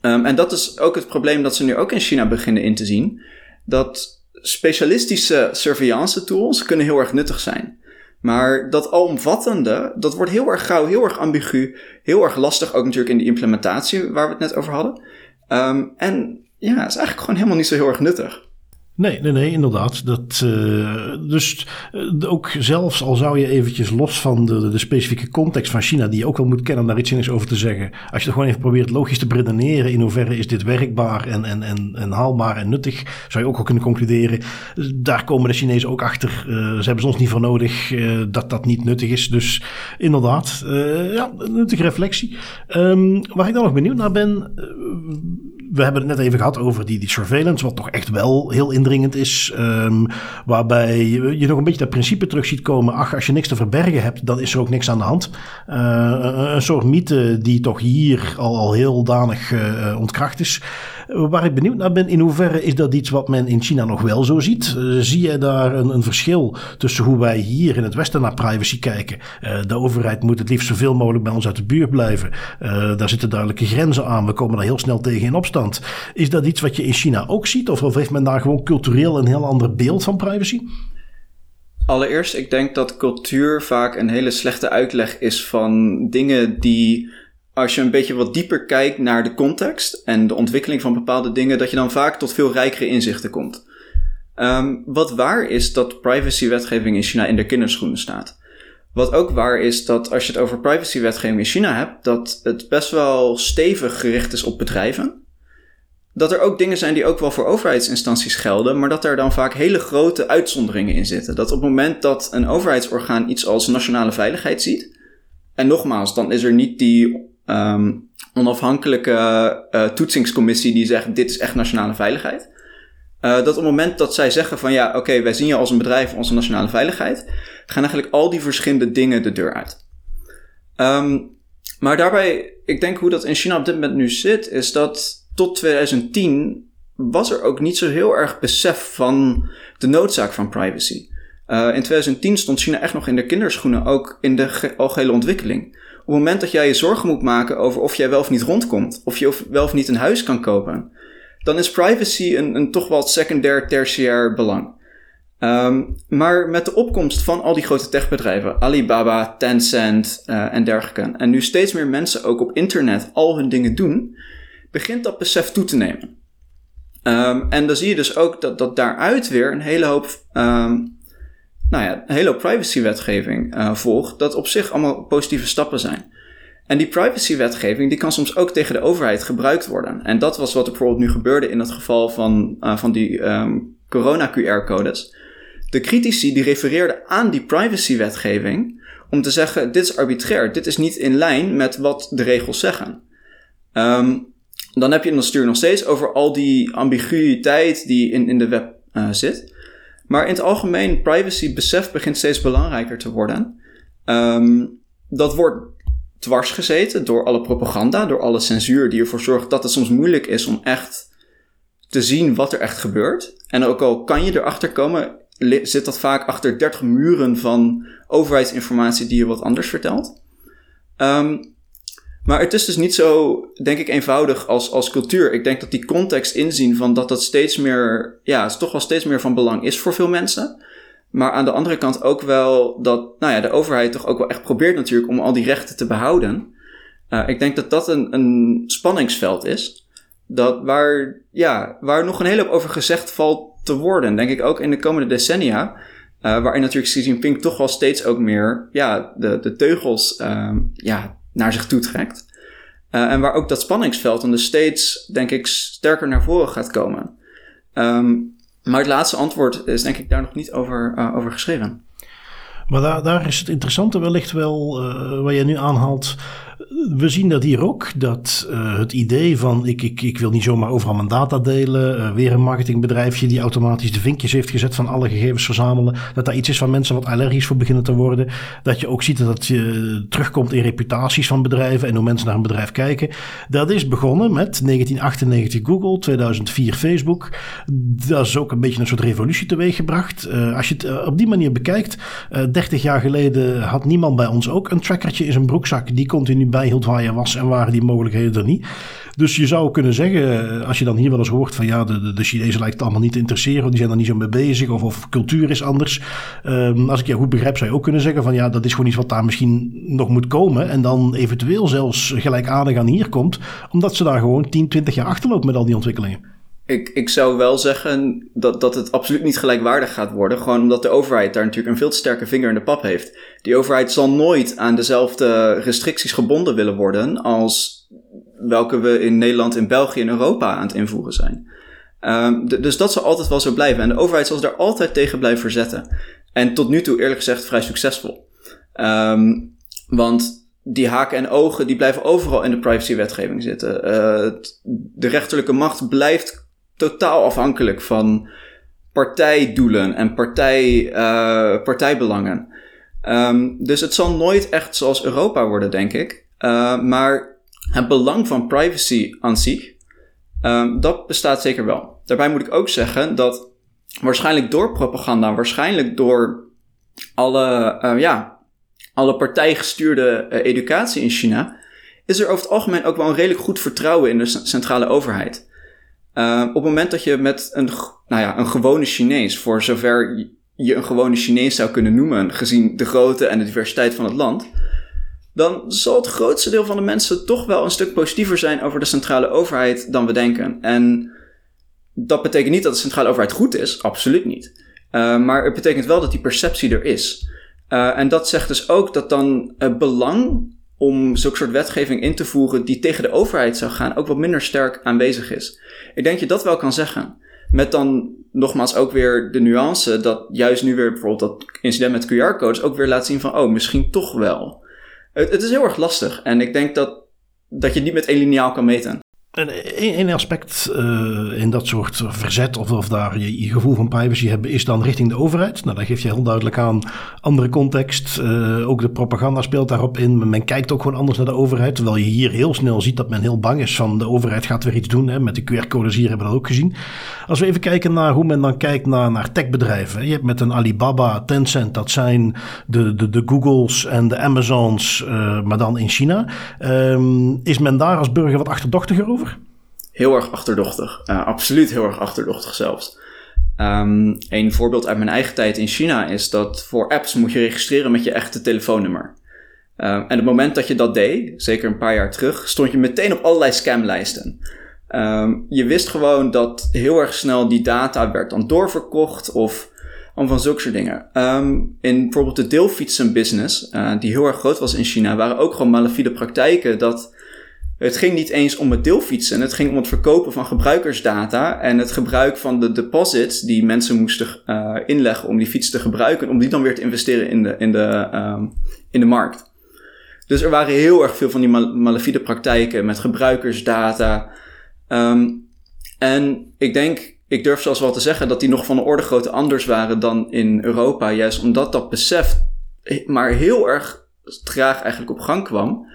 Um, en dat is ook het probleem dat ze nu ook in China beginnen in te zien. Dat specialistische surveillance tools kunnen heel erg nuttig zijn. Maar dat alomvattende, dat wordt heel erg gauw, heel erg ambigu, heel erg lastig, ook natuurlijk in de implementatie waar we het net over hadden. Um, en ja, is eigenlijk gewoon helemaal niet zo heel erg nuttig. Nee, nee, nee, inderdaad. Dat, uh, dus uh, ook zelfs al zou je eventjes los van de, de, specifieke context van China, die je ook wel moet kennen om daar iets over te zeggen. Als je het gewoon even probeert logisch te redeneren, in hoeverre is dit werkbaar en, en, en, en haalbaar en nuttig, zou je ook al kunnen concluderen. Daar komen de Chinezen ook achter. Uh, ze hebben ons niet voor nodig dat dat niet nuttig is. Dus inderdaad, ja, nuttige reflectie. Um, waar ik dan nog benieuwd naar ben we hebben het net even gehad over die, die surveillance, wat toch echt wel heel indringend is. Um, waarbij je, je, nog een beetje dat principe terug ziet komen. Ach, als je niks te verbergen hebt, dan is er ook niks aan de hand. Uh, een soort mythe die toch hier al, al heel danig uh, ontkracht is. Waar ik benieuwd naar ben, in hoeverre is dat iets wat men in China nog wel zo ziet? Uh, zie je daar een, een, verschil tussen hoe wij hier in het Westen naar privacy kijken? Uh, de overheid moet het liefst zoveel mogelijk bij ons uit de buurt blijven. Uh, daar zitten duidelijke grenzen aan. We komen daar heel snel tegen in opstand. Is dat iets wat je in China ook ziet? Of heeft men daar gewoon cultureel een heel ander beeld van privacy? Allereerst, ik denk dat cultuur vaak een hele slechte uitleg is van dingen die als je een beetje wat dieper kijkt naar de context en de ontwikkeling van bepaalde dingen, dat je dan vaak tot veel rijkere inzichten komt. Um, wat waar is dat privacywetgeving in China in de kinderschoenen staat. Wat ook waar is dat als je het over privacywetgeving in China hebt, dat het best wel stevig gericht is op bedrijven. Dat er ook dingen zijn die ook wel voor overheidsinstanties gelden, maar dat er dan vaak hele grote uitzonderingen in zitten. Dat op het moment dat een overheidsorgaan iets als nationale veiligheid ziet, en nogmaals, dan is er niet die um, onafhankelijke uh, toetsingscommissie die zegt: dit is echt nationale veiligheid. Uh, dat op het moment dat zij zeggen van ja, oké, wij zien je als een bedrijf, onze nationale veiligheid, gaan eigenlijk al die verschillende dingen de deur uit. Um, maar daarbij, ik denk hoe dat in China op dit moment nu zit, is dat tot 2010 was er ook niet zo heel erg besef van de noodzaak van privacy. in 2010 stond China echt nog in de kinderschoenen, ook in de algehele ontwikkeling. Op het moment dat jij je zorgen moet maken over of jij wel of niet rondkomt, of je wel of niet een huis kan kopen, dan is privacy een, een toch wel secundair, tertiair belang. Um, maar met de opkomst van al die grote techbedrijven, Alibaba, Tencent uh, en dergelijke, en nu steeds meer mensen ook op internet al hun dingen doen, begint dat besef toe te nemen. Um, en dan zie je dus ook dat, dat daaruit weer een hele hoop, um, nou ja, een hele hoop privacywetgeving uh, volgt, dat op zich allemaal positieve stappen zijn. En die privacywetgeving die kan soms ook tegen de overheid gebruikt worden. En dat was wat er bijvoorbeeld nu gebeurde in het geval van, uh, van die corona-QR-codes. De critici die refereerden aan die privacywetgeving om te zeggen: dit is arbitrair, dit is niet in lijn met wat de regels zeggen. Um, dan heb je dan stuur nog steeds over al die ambiguïteit die in, in de web uh, zit. Maar in het algemeen, privacy besef begint steeds belangrijker te worden. Um, dat wordt dwars gezeten door alle propaganda, door alle censuur die ervoor zorgt dat het soms moeilijk is om echt te zien wat er echt gebeurt. En ook al kan je erachter komen, zit dat vaak achter 30 muren van overheidsinformatie die je wat anders vertelt. Um, maar het is dus niet zo, denk ik, eenvoudig als, als cultuur. Ik denk dat die context inzien van dat dat steeds meer, ja, toch wel steeds meer van belang is voor veel mensen. Maar aan de andere kant ook wel dat, nou ja, de overheid toch ook wel echt probeert natuurlijk om al die rechten te behouden. Uh, ik denk dat dat een, een spanningsveld is. Dat waar, ja, waar nog een hele hoop over gezegd valt te worden. Denk ik ook in de komende decennia. Uh, waarin natuurlijk Xi Jinping toch wel steeds ook meer ja, de, de teugels uh, ja, naar zich toe trekt. Uh, en waar ook dat spanningsveld dan dus steeds, denk ik, sterker naar voren gaat komen. Um, maar het laatste antwoord is denk ik daar nog niet over, uh, over geschreven. Maar daar, daar is het interessante wellicht wel, uh, wat je nu aanhaalt we zien dat hier ook, dat uh, het idee van ik, ik, ik wil niet zomaar overal mijn data delen, uh, weer een marketingbedrijfje die automatisch de vinkjes heeft gezet van alle gegevens verzamelen, dat daar iets is waar mensen wat allergisch voor beginnen te worden. Dat je ook ziet dat je terugkomt in reputaties van bedrijven en hoe mensen naar een bedrijf kijken. Dat is begonnen met 1998 Google, 2004 Facebook. Dat is ook een beetje een soort revolutie teweeggebracht. Uh, als je het op die manier bekijkt, 30 jaar geleden had niemand bij ons ook een trackertje in zijn broekzak die continu bijhield waar je was en waren die mogelijkheden er niet. Dus je zou kunnen zeggen, als je dan hier wel eens hoort van ja, de, de, Chinezen lijkt het allemaal niet te interesseren, die zijn er niet zo mee bezig of, of cultuur is anders. Um, als ik je goed begrijp, zou je ook kunnen zeggen van ja, dat is gewoon iets wat daar misschien nog moet komen en dan eventueel zelfs gelijkaardig aan hier komt, omdat ze daar gewoon 10, 20 jaar achterloopt met al die ontwikkelingen. Ik, ik zou wel zeggen dat, dat het absoluut niet gelijkwaardig gaat worden. Gewoon omdat de overheid daar natuurlijk een veel te sterke vinger in de pap heeft. Die overheid zal nooit aan dezelfde restricties gebonden willen worden als welke we in Nederland, in België en Europa aan het invoeren zijn. Um, dus dat zal altijd wel zo blijven. En de overheid zal daar altijd tegen blijven verzetten. En tot nu toe, eerlijk gezegd, vrij succesvol. Um, want die haken en ogen die blijven overal in de privacywetgeving zitten. Uh, de rechterlijke macht blijft totaal afhankelijk van partijdoelen en partij, uh, partijbelangen. Um, dus het zal nooit echt zoals Europa worden, denk ik. Uh, maar het belang van privacy aan zich, um, dat bestaat zeker wel. Daarbij moet ik ook zeggen dat waarschijnlijk door propaganda, waarschijnlijk door alle, uh, ja, alle partijgestuurde educatie in China, is er over het algemeen ook wel een redelijk goed vertrouwen in de centrale overheid. Uh, op het moment dat je met een, nou ja, een gewone Chinees, voor zover je een gewone Chinees zou kunnen noemen, gezien de grootte en de diversiteit van het land, dan zal het grootste deel van de mensen toch wel een stuk positiever zijn over de centrale overheid dan we denken. En dat betekent niet dat de centrale overheid goed is, absoluut niet. Uh, maar het betekent wel dat die perceptie er is. Uh, en dat zegt dus ook dat dan het belang om zulke soort wetgeving in te voeren die tegen de overheid zou gaan, ook wat minder sterk aanwezig is. Ik denk je dat wel kan zeggen. Met dan nogmaals ook weer de nuance dat juist nu weer bijvoorbeeld dat incident met QR-codes ook weer laat zien van, oh, misschien toch wel. Het, het, is heel erg lastig en ik denk dat, dat je niet met één lineaal kan meten. Een aspect uh, in dat soort verzet of, of daar je, gevoel van privacy hebben is dan richting de overheid. Nou, daar geef je heel duidelijk aan andere context. Uh, ook de propaganda speelt daarop in. Men kijkt ook gewoon anders naar de overheid. Terwijl je hier heel snel ziet dat men heel bang is van de overheid gaat weer iets doen. Hè. Met de QR-codes hier hebben we dat ook gezien. Als we even kijken naar hoe men dan kijkt naar, naar techbedrijven. Je hebt met een Alibaba, Tencent, dat zijn de, de, de Googles en de Amazons, maar dan in China. Um, is men daar als burger wat achterdochtiger over? Heel erg achterdochtig. Uh, absoluut heel erg achterdochtig zelfs. Um, een voorbeeld uit mijn eigen tijd in China is dat voor apps moet je registreren met je echte telefoonnummer. Uh, en het moment dat je dat deed, zeker een paar jaar terug, stond je meteen op allerlei scamlijsten. Um, je wist gewoon dat heel erg snel die data werd dan doorverkocht of van zulke soort dingen. In bijvoorbeeld de deelfietsenbusiness, uh, die heel erg groot was in China, waren ook gewoon malafide praktijken dat het ging niet eens om het deelfietsen. Het ging om het verkopen van gebruikersdata en het gebruik van de deposits die mensen moesten uh, inleggen om die fiets te gebruiken, om die dan weer te investeren in de, in de, um, in de markt. Dus er waren heel erg veel van die mal malafide praktijken met gebruikersdata. Um, en ik denk, ik durf zelfs wel te zeggen dat die nog van een orde grootte anders waren dan in Europa. Juist omdat dat besef maar heel erg traag eigenlijk op gang kwam.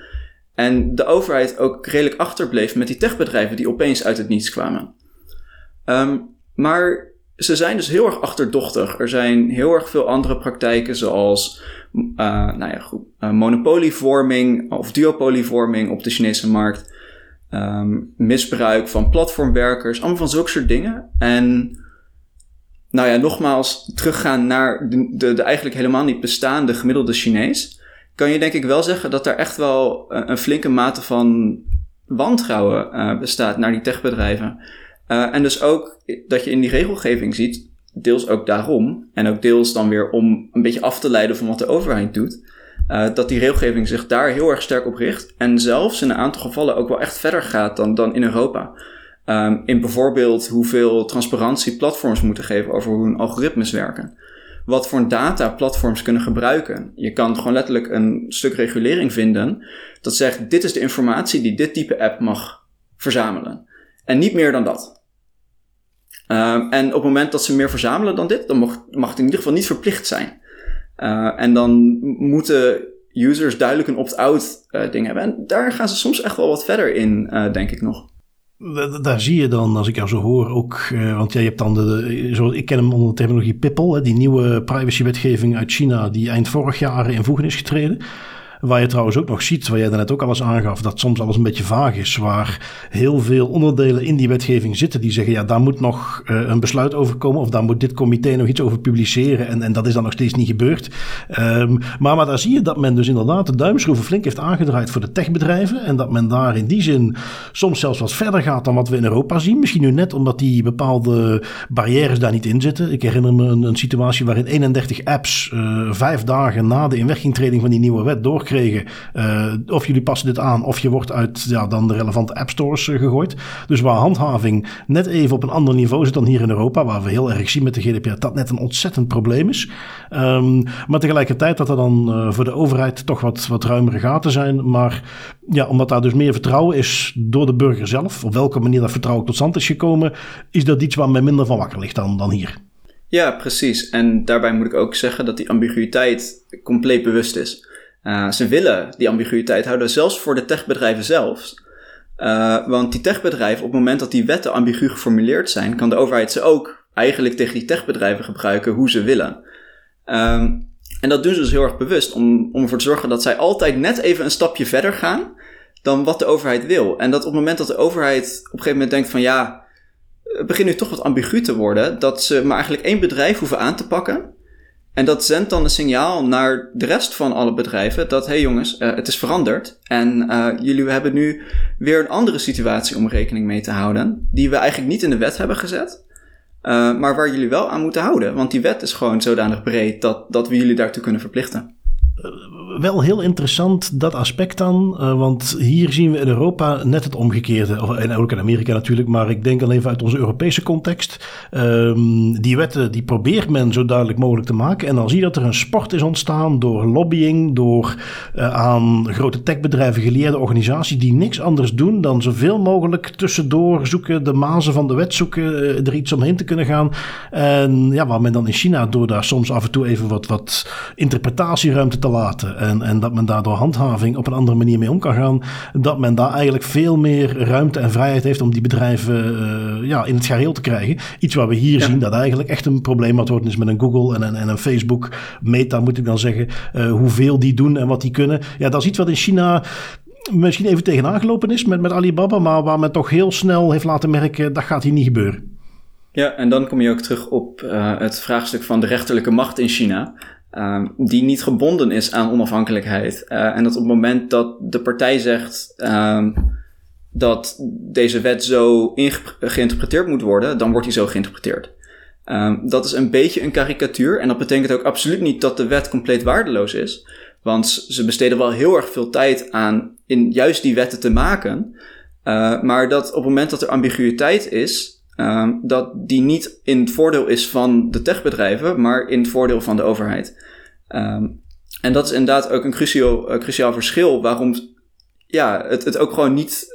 En de overheid ook redelijk achterbleef met die techbedrijven die opeens uit het niets kwamen. Um, maar ze zijn dus heel erg achterdochtig. Er zijn heel erg veel andere praktijken zoals uh, nou ja, uh, monopolievorming of duopolievorming op de Chinese markt. Um, misbruik van platformwerkers, allemaal van zulke soort dingen. En nou ja, nogmaals, teruggaan naar de, de, de eigenlijk helemaal niet bestaande gemiddelde Chinees kan je denk ik wel zeggen dat er echt wel eh, een flinke mate van wantrouwen uh, bestaat naar die techbedrijven. Uh, en dus ook dat je in die regelgeving ziet, deels ook daarom, en ook deels dan weer om een beetje af te leiden van wat de overheid doet, uh, dat die regelgeving zich daar heel erg sterk op richt. En zelfs in een aantal gevallen ook wel echt verder gaat dan, dan in Europa. Um, in bijvoorbeeld hoeveel transparantie platforms moeten geven over hoe hun algoritmes werken wat voor data platforms kunnen gebruiken. Je kan gewoon letterlijk een stuk regulering vinden dat zegt: dit is de informatie die dit type app mag verzamelen. En niet meer dan dat. Uh, en op het moment dat ze meer verzamelen dan dit, dan mag, mag het in ieder geval niet verplicht zijn. Uh, en dan moeten users duidelijk een opt-out uh, ding hebben. En daar gaan ze soms echt wel wat verder in, denk ik nog. Daar zie je dan, als ik jou zo hoor, ook, uh, want jij hebt dan de, zo, ik ken hem onder de terminologie PIPPL, die nieuwe privacywetgeving uit China, die eind vorig jaar in voegen is getreden. Waar je trouwens ook nog ziet, waar jij net ook alles aangaf, dat soms alles een beetje vaag is. Waar heel veel onderdelen in die wetgeving zitten die zeggen, ja, daar moet nog uh, een besluit over komen. Of daar moet dit comité nog iets over publiceren. En, en dat is dan nog steeds niet gebeurd. Um, maar, maar daar zie je dat men dus inderdaad de duimschroeven flink heeft aangedraaid voor de techbedrijven. En dat men daar in die zin soms zelfs wat verder gaat dan wat we in Europa zien. Misschien nu net omdat die bepaalde barrières daar niet in zitten. Ik herinner me een, een situatie waarin 31 apps uh, vijf dagen na de inwerkingtreding van die nieuwe wet doorkregen uh, of jullie passen dit aan, of je wordt uit ja, dan de relevante app stores uh, gegooid. Dus waar handhaving net even op een ander niveau zit dan hier in Europa, waar we heel erg zien met de GDPR, dat net een ontzettend probleem is. Um, maar tegelijkertijd dat er dan uh, voor de overheid toch wat, wat ruimere gaten zijn. Maar ja, omdat daar dus meer vertrouwen is door de burger zelf, op welke manier dat vertrouwen tot stand is gekomen, is dat iets waar men minder van wakker ligt dan, dan hier. Ja, precies. En daarbij moet ik ook zeggen dat die ambiguïteit compleet bewust is. Uh, ze willen die ambiguïteit houden, zelfs voor de techbedrijven zelf. Uh, want die techbedrijven, op het moment dat die wetten ambigu geformuleerd zijn, kan de overheid ze ook eigenlijk tegen die techbedrijven gebruiken hoe ze willen. Um, en dat doen ze dus heel erg bewust om, om ervoor te zorgen dat zij altijd net even een stapje verder gaan dan wat de overheid wil. En dat op het moment dat de overheid op een gegeven moment denkt van ja, het begint nu toch wat ambigu te worden, dat ze maar eigenlijk één bedrijf hoeven aan te pakken. En dat zendt dan een signaal naar de rest van alle bedrijven dat, hé hey jongens, uh, het is veranderd. En uh, jullie hebben nu weer een andere situatie om rekening mee te houden, die we eigenlijk niet in de wet hebben gezet. Uh, maar waar jullie wel aan moeten houden. Want die wet is gewoon zodanig breed dat, dat we jullie daartoe kunnen verplichten. Wel heel interessant dat aspect dan, uh, want hier zien we in Europa net het omgekeerde. Of, en ook in Amerika natuurlijk, maar ik denk al even uit onze Europese context. Um, die wetten die probeert men zo duidelijk mogelijk te maken. En dan zie je dat er een sport is ontstaan door lobbying, door uh, aan grote techbedrijven geleerde organisaties die niks anders doen dan zoveel mogelijk tussendoor zoeken, de mazen van de wet zoeken, uh, er iets omheen te kunnen gaan. En ja, waar men dan in China door daar soms af en toe even wat, wat interpretatieruimte te En, en dat men daardoor handhaving op een andere manier mee om kan gaan. Dat men daar eigenlijk veel meer ruimte en vrijheid heeft om die bedrijven uh, ja, in het gareel te krijgen. Iets waar we hier zien dat eigenlijk echt een probleem wat worden is met een Google en een, en een Facebook. Meta moet ik dan zeggen. Uh, hoeveel die doen en wat die kunnen. Ja, dat is iets wat in China misschien even tegenaan gelopen is met, met Alibaba. Maar waar men toch heel snel heeft laten merken dat gaat hier niet gebeuren. Ja, en dan kom je ook terug op uh, het vraagstuk van de rechterlijke macht in China. Uh, die niet gebonden is aan onafhankelijkheid. Uh, en dat op het moment dat de partij zegt uh, dat deze wet zo geïnterpreteerd moet worden, dan wordt die zo geïnterpreteerd. Ehm, dat is een beetje een karikatuur. En dat betekent ook absoluut niet dat de wet compleet waardeloos is. Want ze besteden wel heel erg veel tijd aan in juist die wetten te maken. Uh, maar dat op het moment dat er ambiguïteit is, Um, dat die niet in het voordeel is van de techbedrijven, maar in het voordeel van de overheid. Um, en dat is inderdaad ook een cruciaal, uh, cruciaal verschil waarom ja, het, het ook gewoon niet,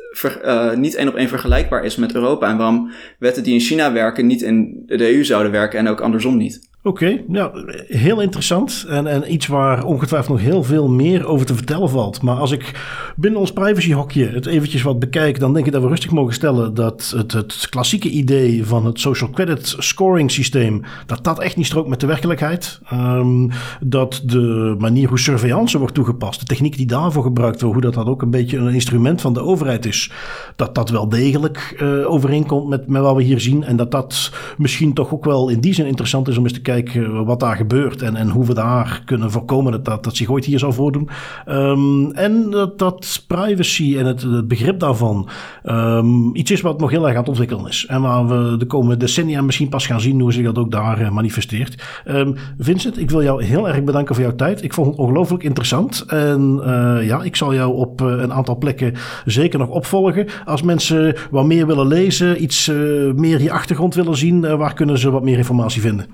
uh, niet één op één vergelijkbaar is met Europa. En waarom wetten die in China werken niet in de EU zouden werken en ook andersom niet. Oké, nou, heel interessant. En, en iets waar ongetwijfeld nog heel veel meer over te vertellen valt. Maar als ik binnen ons privacyhokje het eventjes wat bekijk, dan denk ik dat we rustig mogen stellen dat het, het klassieke idee van het social credit scoring systeem, dat dat echt niet strookt met de werkelijkheid. Um, dat de manier hoe surveillance wordt toegepast, de techniek die daarvoor gebruikt wordt, hoe dat, ook een beetje een instrument van de overheid is, dat dat wel degelijk uh, overeenkomt met, met wat we hier zien. En dat dat misschien toch ook wel in die zin interessant is om eens te kijken wat daar gebeurt en, en hoe we daar kunnen voorkomen dat, dat, zich ooit hier zal voordoen. Um, en dat, dat privacy en het, het begrip daarvan um, iets is wat nog heel erg aan het ontwikkelen is. En waar we de komende decennia misschien pas gaan zien hoe zich dat ook daar uh, manifesteert. Um, Vincent, ik wil jou heel erg bedanken voor jouw tijd. Ik vond het ongelooflijk interessant. En uh, ja, ik zal jou op uh, een aantal plekken zeker nog opvolgen. Als mensen wat meer willen lezen, iets meer je achtergrond willen zien, waar kunnen ze wat meer informatie vinden?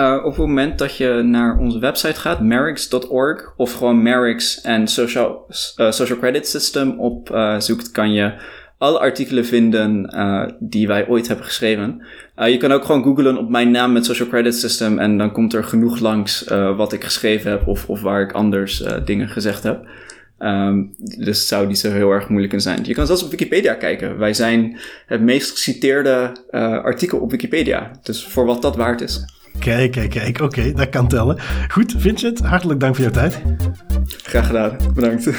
Uh, op het moment dat je naar onze website gaat, merix.org, of gewoon Merix en Social, uh, Social Credit System opzoekt, uh, kan je alle artikelen vinden die wij ooit hebben geschreven. je kan ook gewoon googlen op mijn naam met Social Credit System en dan komt er genoeg langs wat ik geschreven heb of, of waar ik anders dingen gezegd heb. Um, dus zou niet zo heel erg moeilijk kunnen zijn. Je kan zelfs op Wikipedia kijken. Wij zijn het meest geciteerde artikel op Wikipedia. Dus voor wat dat waard is. Kijk, kijk, kijk. Oké, dat kan tellen. Goed, Vincent, hartelijk dank voor jouw tijd. Graag gedaan. Bedankt.